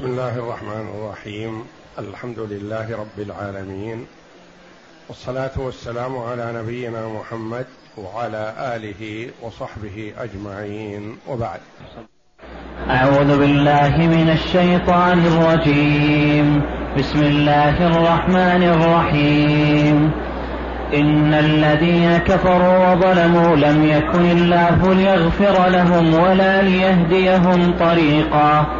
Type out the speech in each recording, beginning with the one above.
بسم الله الرحمن الرحيم. الحمد لله رب العالمين. والصلاة والسلام على نبينا محمد وعلى آله وصحبه أجمعين. وبعد. أعوذ بالله من الشيطان الرجيم. بسم الله الرحمن الرحيم. إن الذين كفروا وظلموا لم يكن الله ليغفر لهم ولا ليهديهم طريقا.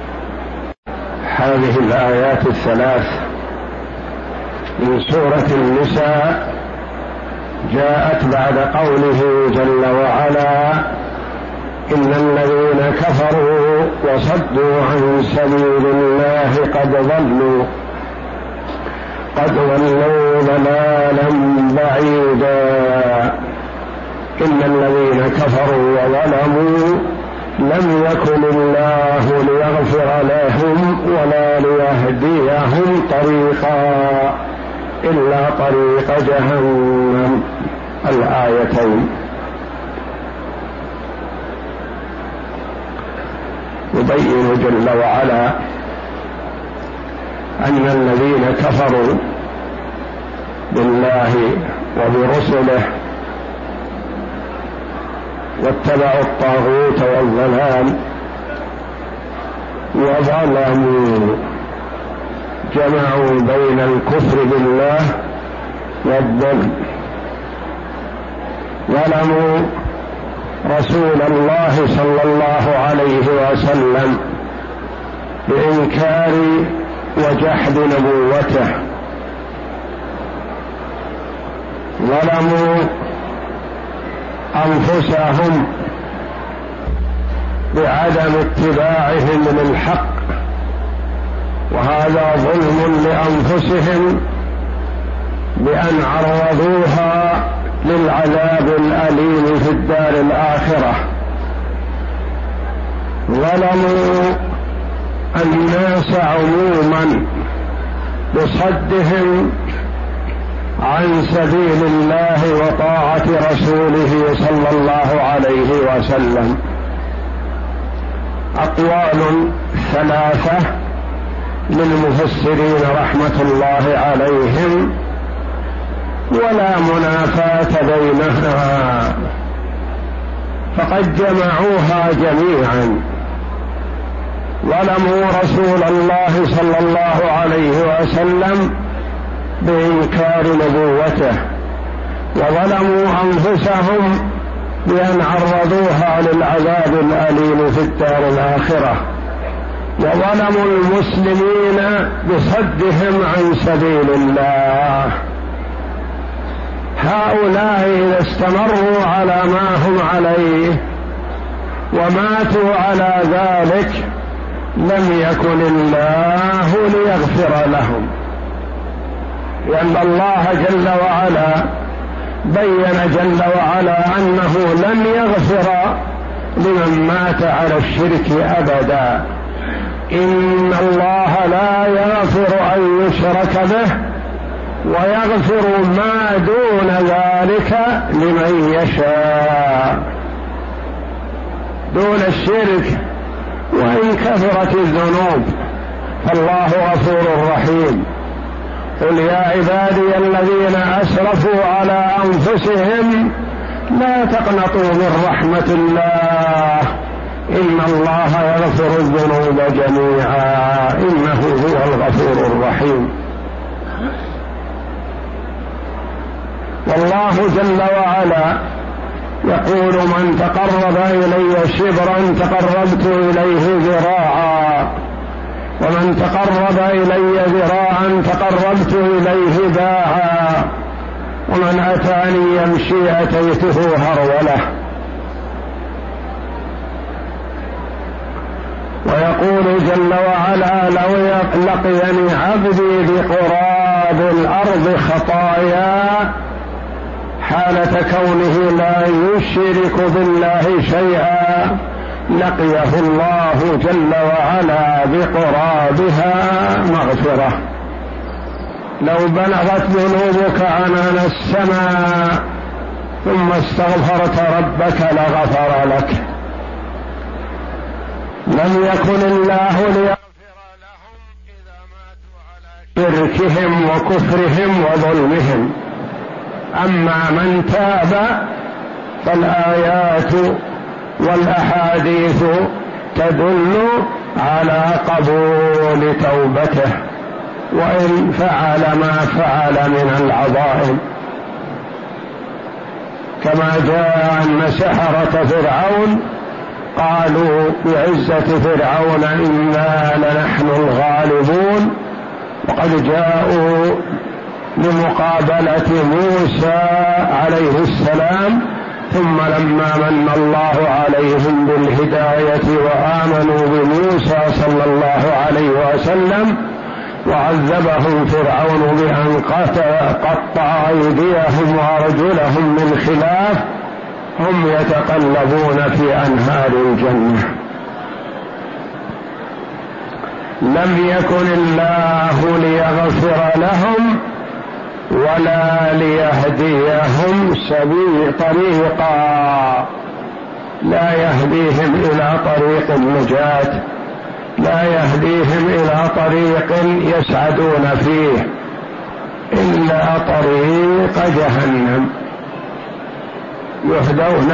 هذه الآيات الثلاث من سورة النساء جاءت بعد قوله جل وعلا إن الذين كفروا وصدوا عن سبيل الله قد ضلوا قد ضلوا ضلالا بعيدا إن الذين كفروا وظلموا لم يكن الله ليغفر لهم ولا ليهديهم طريقا إلا طريق جهنم. الآيتين. يبين جل وعلا أن الذين كفروا بالله وبرسله واتبعوا الطاغوت والظلام وظلموا جمعوا بين الكفر بالله والظلم ظلموا رسول الله صلى الله عليه وسلم بإنكار وجحد نبوته. ظلموا أنفسهم بعدم اتباعهم للحق وهذا ظلم لأنفسهم بأن عرضوها للعذاب الأليم في الدار الآخرة. ظلموا الناس عموما بصدهم عن سبيل الله وطاعة رسوله صلى الله عليه وسلم. أقوال ثلاثة للمفسرين رحمة الله عليهم. ولا منافاة بينها فقد جمعوها جميعا. ظلموا رسول الله صلى الله عليه وسلم بإنكار نبوته. وظلموا أنفسهم بأن عرضوها للعذاب الأليم في الدار الآخرة. وظلموا المسلمين بصدهم عن سبيل الله. هؤلاء إذا استمروا على ما هم عليه وماتوا على ذلك لم يكن الله ليغفر لهم. لأن الله جل وعلا بين جل وعلا أنه لن يغفر لمن مات على الشرك أبدا. إن الله لا يغفر أن يشرك به ويغفر ما دون ذلك لمن يشاء. دون الشرك وإن كثرت الذنوب فالله غفور رحيم. قل يا عبادي الذين أسرفوا على أنفسهم لا تقنطوا من رحمة الله. إن الله يغفر الذنوب جميعا. إنه هو الغفور الرحيم. والله جل وعلا يقول من تقرب إلي شبرا تقربت إليه ذراعا. ومن تقرب إلي ذراعا تقربت إليه باعا ومن اتاني يمشي أتيته هرولة. ويقول جل وعلا لو لقيني عبدي بقراب الأرض خطايا حالة كونه لا يشرك بالله شيئا. لقيه الله جل وعلا بقرابها مغفرة. لو بلغت ذنوبك عنان السماء ثم استغفرت ربك لغفر لك. لم يكن الله ليغفر لهم إذا ماتوا على شركهم وكفرهم وظلمهم. أما من تاب فالآيات والأحاديث تدل على قبول توبته وإن فعل ما فعل من العظائم. كما جاء أن سحرة فرعون قالوا بعزة فرعون إنا لنحن الغالبون. وقد جاءوا لمقابلة موسى عليه السلام ثم لما من الله عليهم بالهداية وآمنوا بموسى صلى الله عليه وسلم وعذبهم فرعون بأن قطع أيديهم وأرجلهم من خلاف هم يتقلبون في أنهار الجنة. لم يكن الله ليغفر لهم ولا ليهديهم سبيل طريقا. لا يهديهم إلى طريق النجاة لا يهديهم إلى طريق يسعدون فيه. الا طريق جهنم. يهدون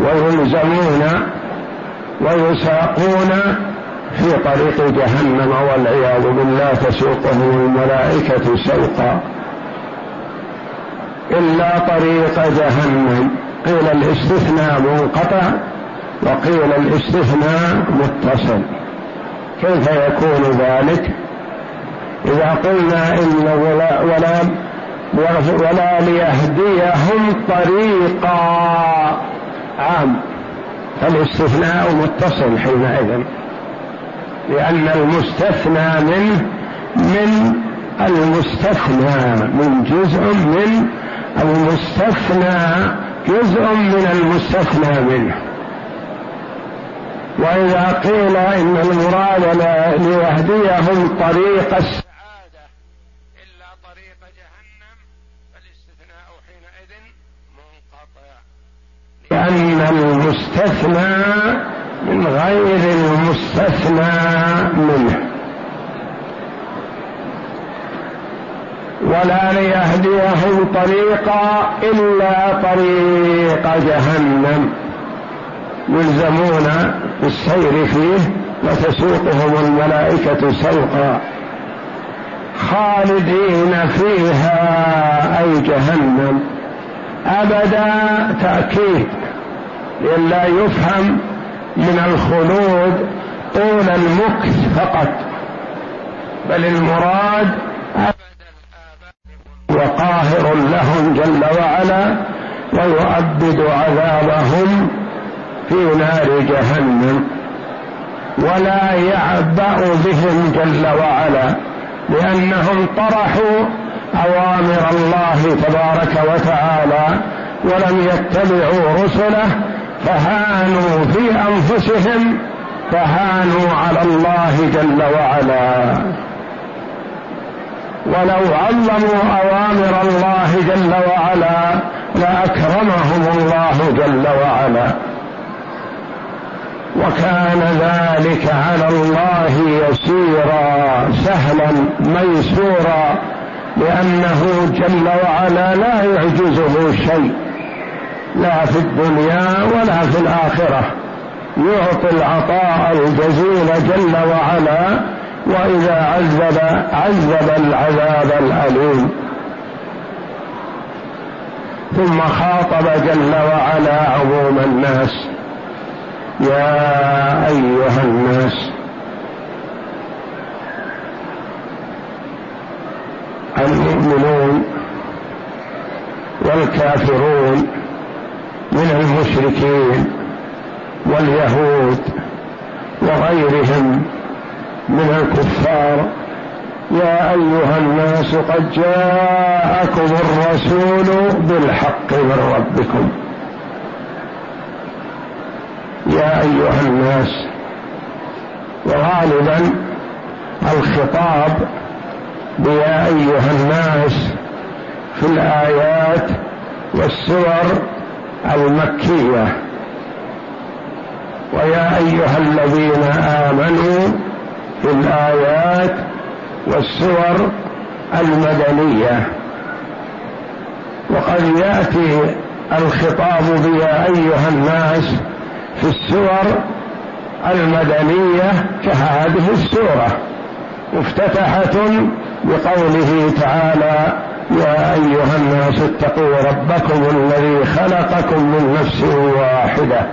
ويلزمون ويساقون في طريق جهنم والعياذ بالله تسوقهم الملائكة سوقا. إلا طريق جهنم. قيل الاستثناء منقطع وقيل الاستثناء متصل. كيف يكون ذلك؟ إذا قلنا إن ولا ولا ولا ليهديهم طريقا. عام. فالاستثناء متصل حينئذ. لأن المستثنى منه من المستثنى من جزء من المستثنى جزء من المستثنى منه. وإذا قيل إن المراد ليهديهم طريق السعادة إلا طريق جهنم فالاستثناء حينئذ منقطع. لأن المستثنى غير المستثنى منه. ولا ليهديهم طريقا إلا طريق جهنم. يلزمون بالسير فيه وتسوقهم الملائكة سوقا. خالدين فيها أي جهنم. أبدا تأكيد. لئلا يفهم من الخلود طول المكث فقط. بل المراد وقاهر لهم جل وعلا ويؤبد عذابهم في نار جهنم. ولا يعبأ بهم جل وعلا لأنهم طرحوا أوامر الله تبارك وتعالى ولم يتبعوا رسله فهانوا في أنفسهم فهانوا على الله جل وعلا. ولو علموا أوامر الله جل وعلا لأكرمهم الله جل وعلا. وكان ذلك على الله يسيرا سهلا ميسورا لأنه جل وعلا لا يعجزه شيء. لا في الدنيا ولا في الآخرة. يعطي العطاء الجزيل جل وعلا وإذا عذب عذب العذاب الأليم. ثم خاطب جل وعلا عموم الناس. يا أيها الناس المؤمنون والكافرون من المشركين واليهود وغيرهم من الكفار يا أيها الناس قد جاءكم الرسول بالحق من ربكم. يا أيها الناس وغالبا الخطاب بيا أيها الناس في الآيات والسور المكية. ويا أيها الذين آمنوا في الآيات والسور المدنية. وقد يأتي الخطاب بيا أيها الناس في السور المدنية كهذه السورة مفتتحة بقوله تعالى يا أيها الناس اتقوا ربكم الذي خلقكم من نفس واحدة.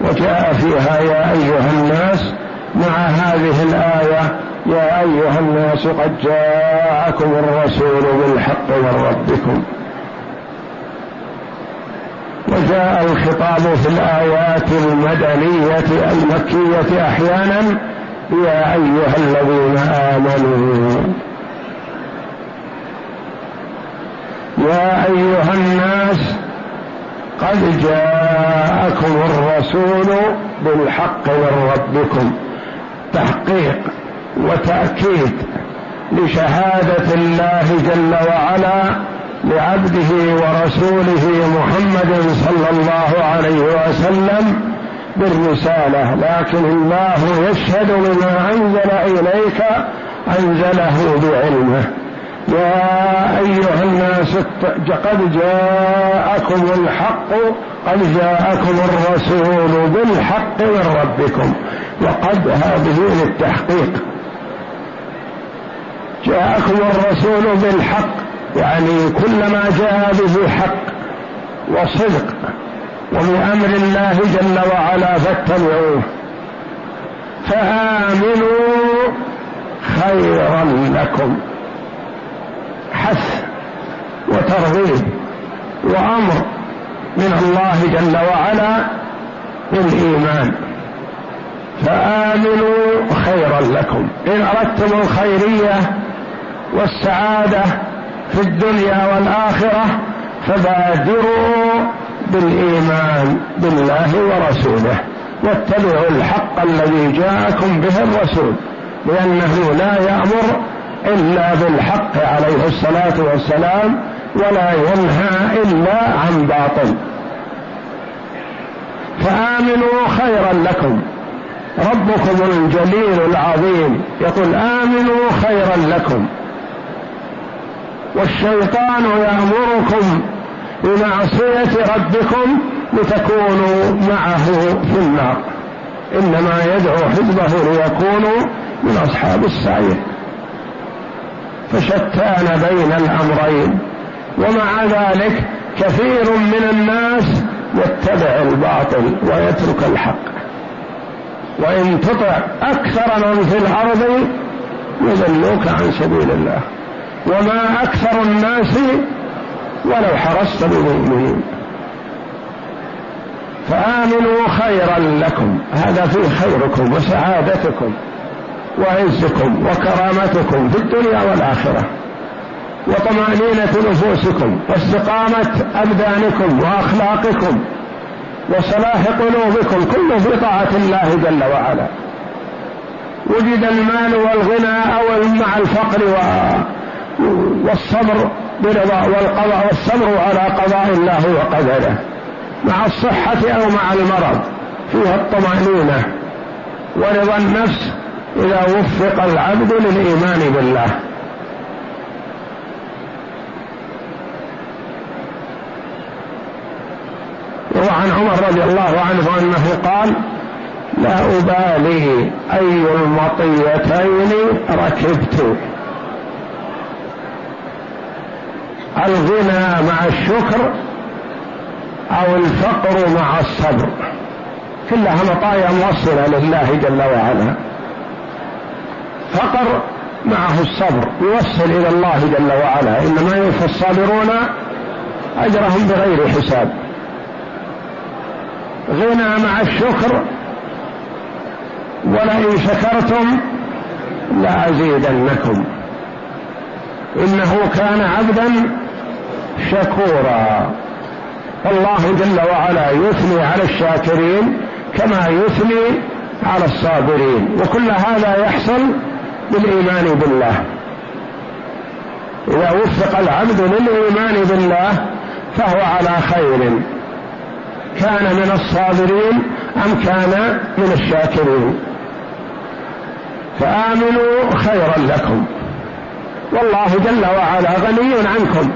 وجاء فيها يا أيها الناس مع هذه الآية يا أيها الناس قد جاءكم الرسول بالحق من ربكم. وجاء الخطاب في الآيات المدنية المكية أحيانا يا أيها الذين آمنوا يا أيها الناس قد جاءكم الرسول بالحق من ربكم تحقيق وتأكيد لشهادة الله جل وعلا لعبده ورسوله محمد صلى الله عليه وسلم بالرسالة. لكن الله يشهد بما أنزل إليك أنزله بعلمه. يا أيها الناس قد جاءكم الحق قد جاءكم الرسول بالحق من ربكم وقد هذه للتحقيق. جاءكم الرسول بالحق يعني كل ما جاء به حق وصدق وبأمر الله جل وعلا فاتبعوه. فآمنوا خيرا لكم. حث وترغيب وأمر من الله جل وعلا بالإيمان. فآمنوا خيرا لكم. إن أردتم الخيرية والسعادة في الدنيا والآخرة فبادروا بالإيمان بالله ورسوله. واتبعوا الحق الذي جاءكم به الرسول. لأنه لا يأمر إلا بالحق عليه الصلاة والسلام ولا ينهى إلا عن باطل. فآمنوا خيرا لكم. ربكم الجليل العظيم. يقول آمنوا خيرا لكم. والشيطان يأمركم بمعصية ربكم لتكونوا معه في النار. إنما يدعو حزبه ليكونوا من أصحاب السعير. فشتان بين الأمرين. ومع ذلك كثير من الناس يتبع الباطل ويترك الحق. وإن تطع أكثر من في الأرض يذلوك عن سبيل الله. وما أكثر الناس ولو حرصت بمؤمنين. فآمنوا خيرا لكم. هذا في خيركم وسعادتكم. وعزكم وكرامتكم في الدنيا والآخرة وطمأنينة نفوسكم واستقامة أبدانكم وأخلاقكم وصلاح قلوبكم كله في طاعة الله جل وعلا. وجد المال والغنى أو مع الفقر و... والصبر برضا والقضاء والصبر على قضاء الله وقدره مع الصحة أو مع المرض فيها الطمأنينة ورضا النفس إذا وفق العبد للإيمان بالله. وعن عمر رضي الله عنه أنه قال لا أبالي أي المطيتين ركبت. الغنى مع الشكر أو الفقر مع الصبر. كلها مطايا موصلة لله جل وعلا. فقر معه الصبر يوصل إلى الله جل وعلا. إنما يوفى الصابرون أجرهم بغير حساب. غنى مع الشكر ولئن شكرتم لأزيدنكم. إنه كان عبدا شكورا. الله جل وعلا يثني على الشاكرين كما يثني على الصابرين. وكل هذا يحصل بالإيمان بالله. إذا وفق العبد للإيمان بالله فهو على خير. كان من الصابرين أم كان من الشاكرين؟ فآمنوا خيرا لكم. والله جل وعلا غني عنكم.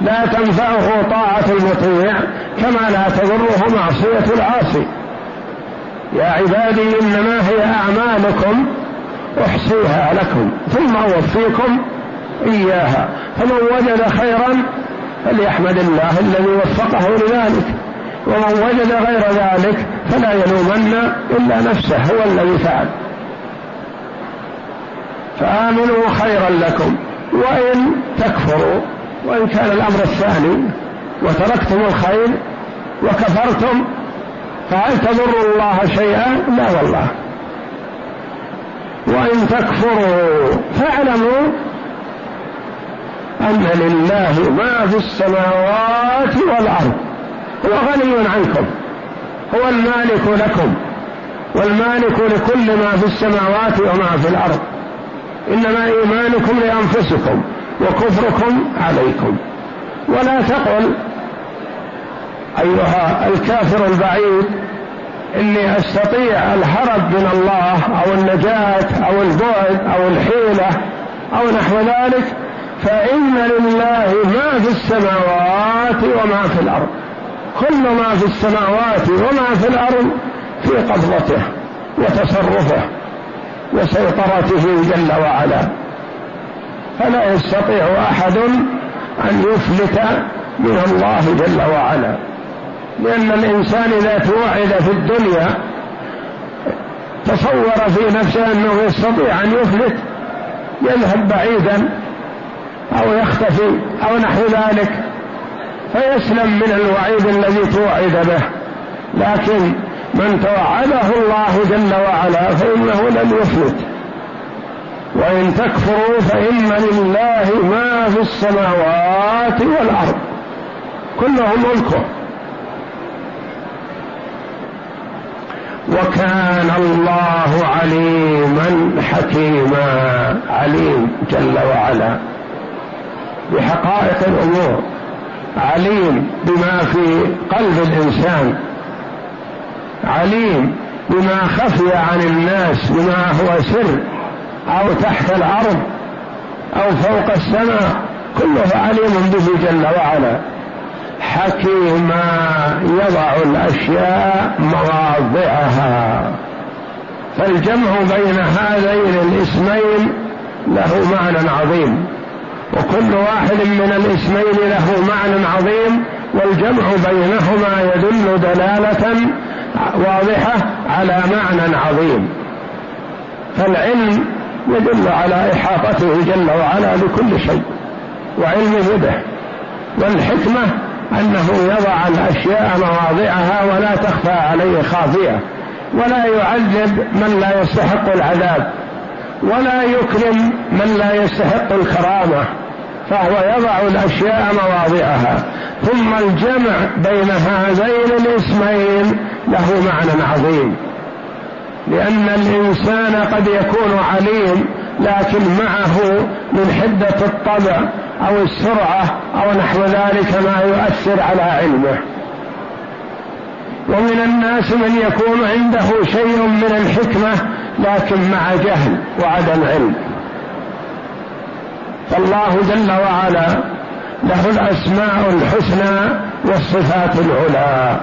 لا تنفعه طاعة المطيع كما لا تضره معصية العاصي. يا عبادي إنما هي أعمالكم أحصيها لكم ثم أوفيكم إياها. فمن وجد خيرا فليحمد الله الذي وفقه لذلك. ومن وجد غير ذلك فلا يلومن إلا نفسه هو الذي فعل. فآمنوا خيرا لكم. وإن تكفروا وإن كان الأمر الثاني وتركتم الخير وكفرتم فهل تضر الله شيئا؟ لا والله. وإن تكفروا فاعلموا أن لله ما في السماوات والأرض. هو غني عنكم هو المالك لكم والمالك لكل ما في السماوات وما في الأرض. إنما إيمانكم لأنفسكم وكفركم عليكم. ولا تقل أيها الكافر البعيد إني أستطيع الهرب من الله أو النجاة أو البعد أو الحيلة أو نحو ذلك فإن لله ما في السماوات وما في الأرض. كل ما في السماوات وما في الأرض في قبضته وتصرفه وسيطرته جل وعلا. فلا يستطيع أحد أن يفلت من الله جل وعلا. لأن الإنسان إذا توعد في الدنيا تصور في نفسه أنه يستطيع أن يفلت يذهب بعيدا أو يختفي أو نحو ذلك فيسلم من الوعيد الذي توعد به. لكن من توعده الله جل وعلا فإنه لن يفلت. وإن تكفروا فإن لله ما في السماوات والأرض. كله ملكه. وكان الله عليما حكيما عليم جل وعلا. بحقائق الأمور عليم بما في قلب الإنسان عليم بما خفي عن الناس بما هو سر أو تحت الأرض أو فوق السماء كله عليم به جل وعلا. حكيما يضع الأشياء مواضعها. فالجمع بين هذين الاسمين له معنى عظيم وكل واحد من الاسمين له معنى عظيم والجمع بينهما يدل دلالة واضحة على معنى عظيم. فالعلم يدل على إحاطته جل وعلا بكل شيء وعلمه به والحكمة أنه يضع الأشياء مواضعها ولا تخفى عليه خافية ولا يعذب من لا يستحق العذاب ولا يكرم من لا يستحق الكرامة فهو يضع الأشياء مواضعها. ثم الجمع بين هذين الاسمين له معنى عظيم لأن الإنسان قد يكون عليم لكن معه من حدة الطبع أو السرعة أو نحو ذلك ما يؤثر على علمه. ومن الناس من يكون عنده شيء من الحكمة لكن مع جهل وعدم علم. فالله جل وعلا له الأسماء الحسنى والصفات العلى.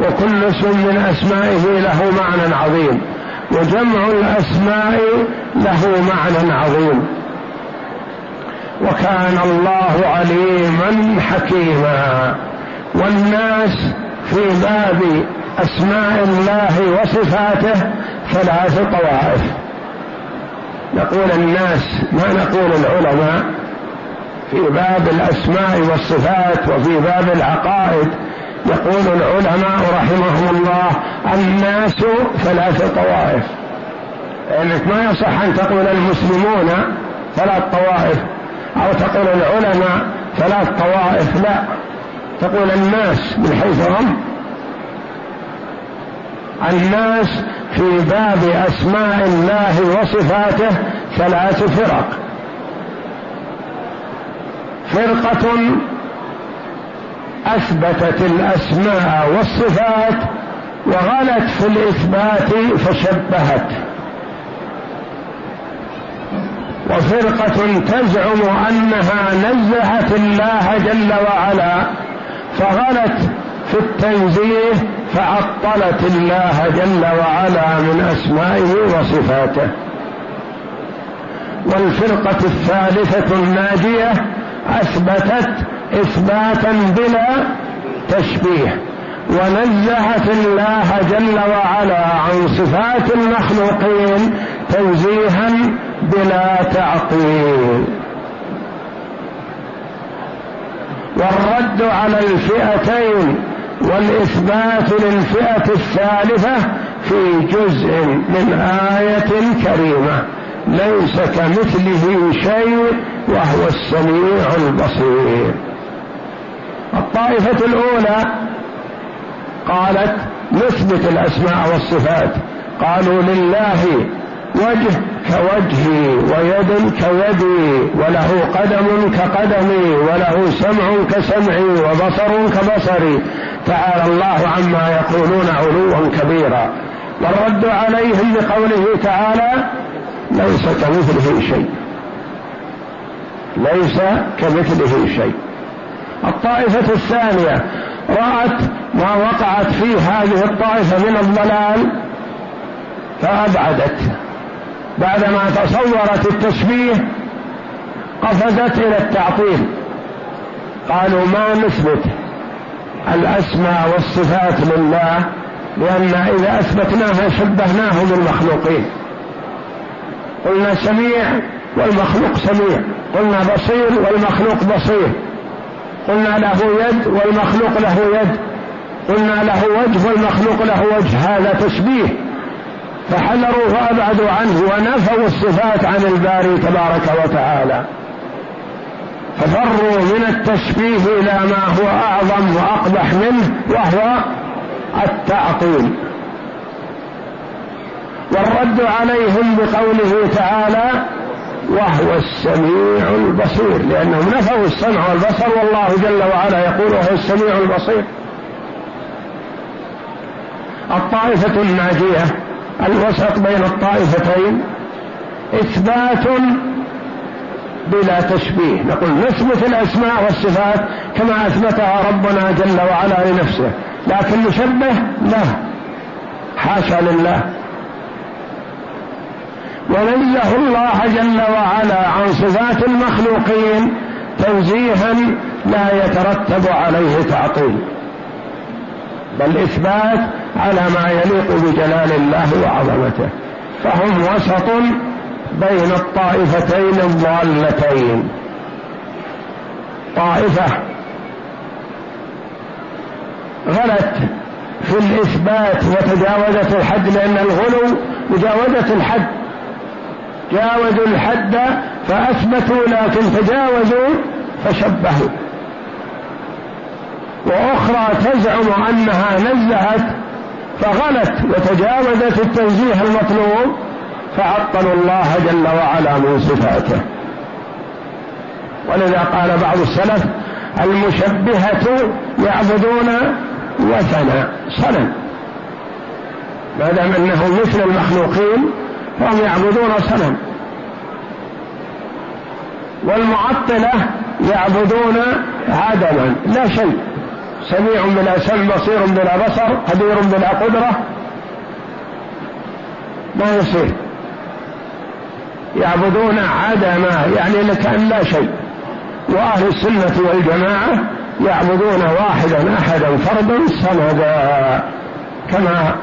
وكل اسم من أسمائه له معنى عظيم. وجمع الأسماء له معنى عظيم. وكان الله عليما حكيما. والناس في باب أسماء الله وصفاته ثلاث طوائف. نقول الناس ما نقول العلماء. في باب الأسماء والصفات وفي باب العقائد يقول العلماء رحمهم الله الناس ثلاث طوائف. لأنك ما يصح أن تقول المسلمون ثلاث طوائف. أو تقول العلماء ثلاث طوائف لا. تقول الناس من حيث هم. الناس في باب أسماء الله وصفاته ثلاث فرق. فرقة أثبتت الأسماء والصفات وغلت في الإثبات فشبهت. وفرقة تزعم أنها نزهت الله جل وعلا فغلت في التنزيه فعطلت الله جل وعلا من أسمائه وصفاته. والفرقة الثالثة الناجية أثبتت إثباتا بلا تشبيه. ونزهت الله جل وعلا عن صفات المخلوقين تنزيها بلا تعطيل والرد على الفئتين والإثبات للفئة الثالثة في جزء من آية كريمة ليس كمثله شيء وهو السميع البصير. الطائفة الأولى قالت نثبت الأسماء والصفات. قالوا لله وجه كوجهي ويد كيدي وله قدم كقدمي وله سمع كسمعي وبصر كبصري تعالى الله عما يقولون علوا كبيرا. والرد عليهم بقوله تعالى ليس كمثله شيء. ليس كمثله شيء. الطائفة الثانية رأت ما وقعت فيه هذه الطائفة من الضلال فأبعدت. بعدما تصورت التشبيه قفزت إلى التعطيل. قالوا ما نثبت الأسماء والصفات لله لأن إذا أثبتناها شبهناه بالمخلوقين. قلنا سميع والمخلوق سميع قلنا بصير والمخلوق بصير. قلنا له يد والمخلوق له يد. قلنا له وجه والمخلوق له وجه. هذا تشبيه. فحذروا وابعدوا عنه ونفوا الصفات عن الباري تبارك وتعالى. ففروا من التشبيه إلى ما هو أعظم وأقبح منه وهو التعطيل والرد عليهم بقوله تعالى وهو السميع البصير. لأنهم نفوا السمع والبصر والله جل وعلا يقول وهو السميع البصير. الطائفة الناجية الوسط بين الطائفتين إثبات بلا تشبيه. نقول نثبت الأسماء والصفات كما أثبتها ربنا جل وعلا لنفسه لكن نشبه لا حاشا لله. ونزه الله جل وعلا عن صفات المخلوقين تنزيها لا يترتب عليه تعطيل. بل إثبات على ما يليق بجلال الله وعظمته. فهم وسط بين الطائفتين الضالتين. طائفة غلت في الإثبات وتجاوزت الحد لأن الغلو مجاوزة الحد جاوزوا الحد فأثبتوا لكن تجاوزوا فشبهوا. وأخرى تزعم أنها نزهت فغلت وتجاوزت التنزيه المطلوب فعطلوا الله جل وعلا من صفاته. ولذا قال بعض السلف المشبهة يعبدون وثنا صنم. ما دام انه مثل المخلوقين فهم يعبدون صنم والمعطلة يعبدون عدما لا شيء. سميع بلا سمع بصير بلا بصر قدير بلا قدرة. ما يصير. يعبدون عدما يعني لكأن لا شيء. وأهل السنة والجماعة يعبدون واحدا أحدا فردا صمدا كما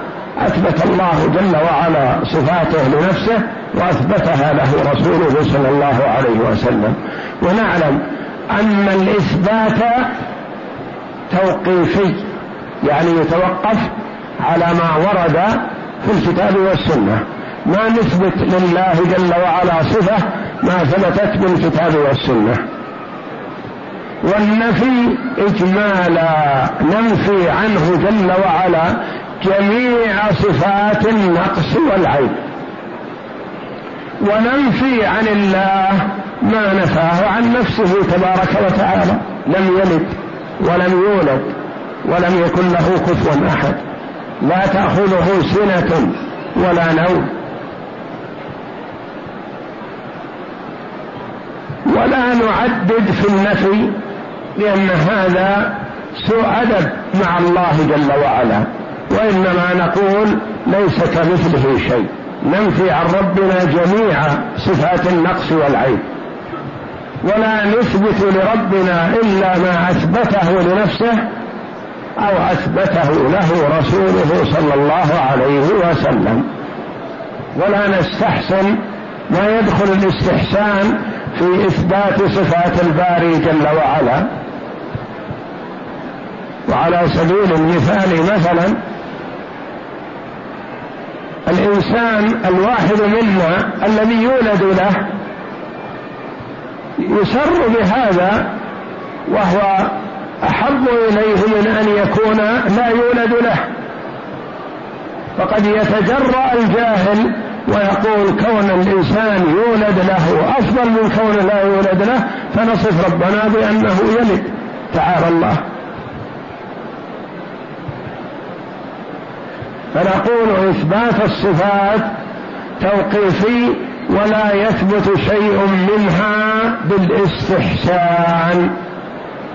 أثبت الله جل وعلا صفاته لنفسه وأثبتها له رسوله صلى الله عليه وسلم. ونعلم أن الإثبات توقيفي يعني يتوقف على ما ورد في الكتاب والسنة. ما نثبت لله جل وعلا صفة ما ثبتت بالكتاب والسنة. والنفي إجمالا ننفي عنه جل وعلا جميع صفات النقص والعيب. وننفي عن الله ما نفاه عن نفسه تبارك وتعالى. لم يلد ولم يولد ولم يكن له كفوا أحد. لا تأخذه سنة ولا نوم. ولا نعدد في النفي لأن هذا سوء أدب مع الله جل وعلا. وإنما نقول ليس كمثله شيء. ننفي عن ربنا جميع صفات النقص والعيب. ولا نثبت لربنا إلا ما أثبته لنفسه أو أثبته له رسوله صلى الله عليه وسلم. ولا نستحسن ما يدخل الاستحسان في إثبات صفات الباري جل وعلا. وعلى سبيل المثال مثلا الإنسان الواحد منا الذي يولد له يسر بهذا وهو أحب إليه من أن يكون لا يولد له. فقد يتجرأ الجاهل ويقول كون الإنسان يولد له أفضل من كون لا يولد له فنصف ربنا بأنه يلد. تعالى الله. فنقول إثبات الصفات توقيفي ولا يثبت شيء منها بالاستحسان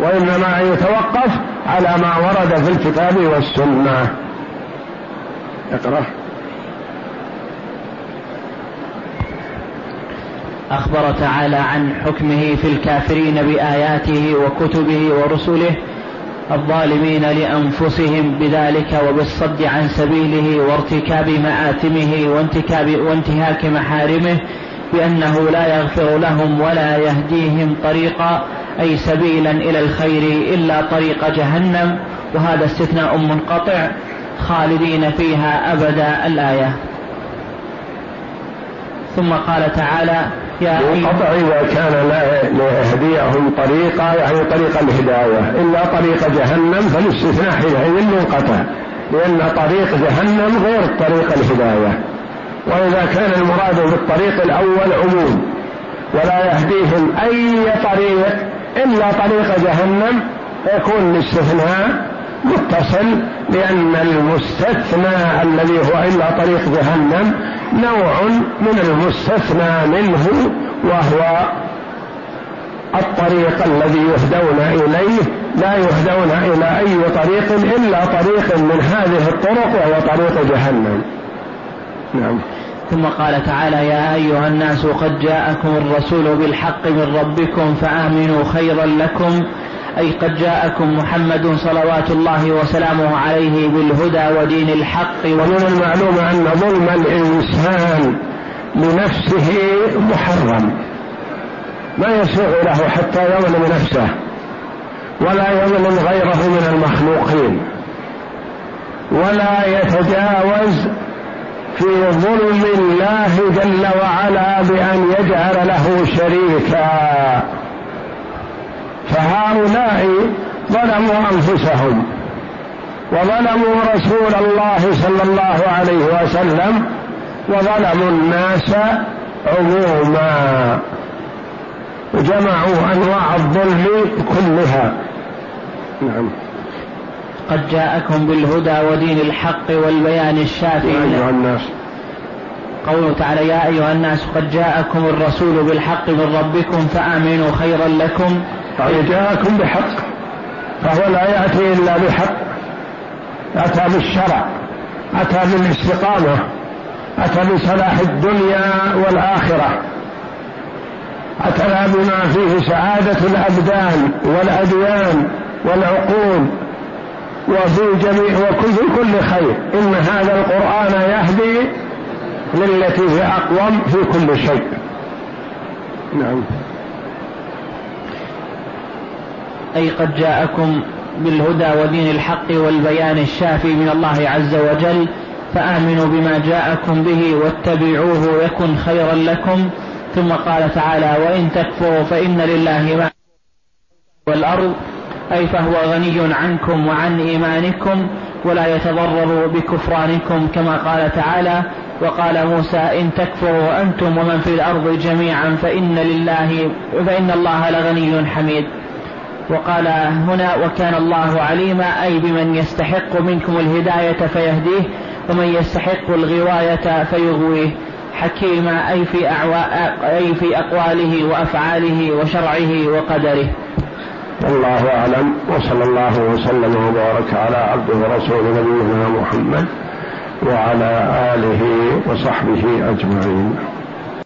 وإنما يتوقف على ما ورد في الكتاب والسنة. اقرأ. أخبر تعالى عن حكمه في الكافرين بآياته وكتبه ورسله الظالمين لأنفسهم بذلك وبالصد عن سبيله وارتكاب مآثمه وانتكاب وانتهاك محارمه بأنه لا يغفر لهم ولا يهديهم طريقا أي سبيلا إلى الخير إلا طريق جهنم وهذا استثناء منقطع خالدين فيها أبدا الآية. ثم قال تعالى يا القطع إذا كان لا ليهديهم طريقا يعني طريق الهداية. إلا طريق جهنم فالاستثناء حينئذ منقطع. لأن طريق جهنم غير طريق الهداية. وإذا كان المراد بالطريق الأول عموم. ولا يهديهم أي طريق إلا طريق جهنم يكون الاستثناء متصل لأن المستثنى الذي هو إلا طريق جهنم نوع من المستثنى منه وهو الطريق الذي يهدون إليه لا يهدون إلى أي طريق إلا طريق من هذه الطرق وهو طريق جهنم. نعم. ثم قال تعالى يا أيها الناس قد جاءكم الرسول بالحق من ربكم فآمنوا خيرا لكم أي قد جاءكم محمد صلوات الله وسلامه عليه بالهدى ودين الحق ومن المعلوم أن ظلم الإنسان لنفسه محرم. ما يسوغ له حتى يظلم نفسه ولا يظلم غيره من المخلوقين. ولا يتجاوز في ظلم الله جل وعلا بأن يجعل له شريكا. فهؤلاء ظلموا أنفسهم وظلموا رسول الله صلى الله عليه وسلم وظلموا الناس عموما وجمعوا أنواع الظلم كلها. نعم. قد جاءكم بالهدى ودين الحق والبيان الشافي يا أيها الناس. قوله تعالى يا أيها الناس قد جاءكم الرسول بالحق من ربكم فآمنوا خيرا لكم يعني جاءكم بحق فهو لا يأتي إلا بحق. أتى بالشرع أتى بالاستقامة أتى بصلاح الدنيا والآخرة. أتى بما فيه سعادة الأبدان والأديان والعقول وفي جميع وكل كل خير. إن هذا القرآن يهدي للتي هي أقوم في كل شيء. نعم. أي قد جاءكم بالهدى ودين الحق والبيان الشافي من الله عز وجل فآمنوا بما جاءكم به واتبعوه يكن خيرا لكم. ثم قال تعالى وإن تكفروا فإن لله ما والأرض أي فهو غني عنكم وعن إيمانكم ولا يتضرر بكفرانكم كما قال تعالى وقال موسى إن تكفروا أنتم ومن في الأرض جميعا فإن لله فإن الله لغني حميد. وقال هنا وكان الله عليما أي بمن يستحق منكم الهداية فيهديه ومن يستحق الغواية فيغويه. حكيما أي في, أي في أقواله وأفعاله وشرعه وقدره. والله أعلم وصلى الله وسلم وبارك على عبده ورسول نبينا محمد وعلى آله وصحبه أجمعين.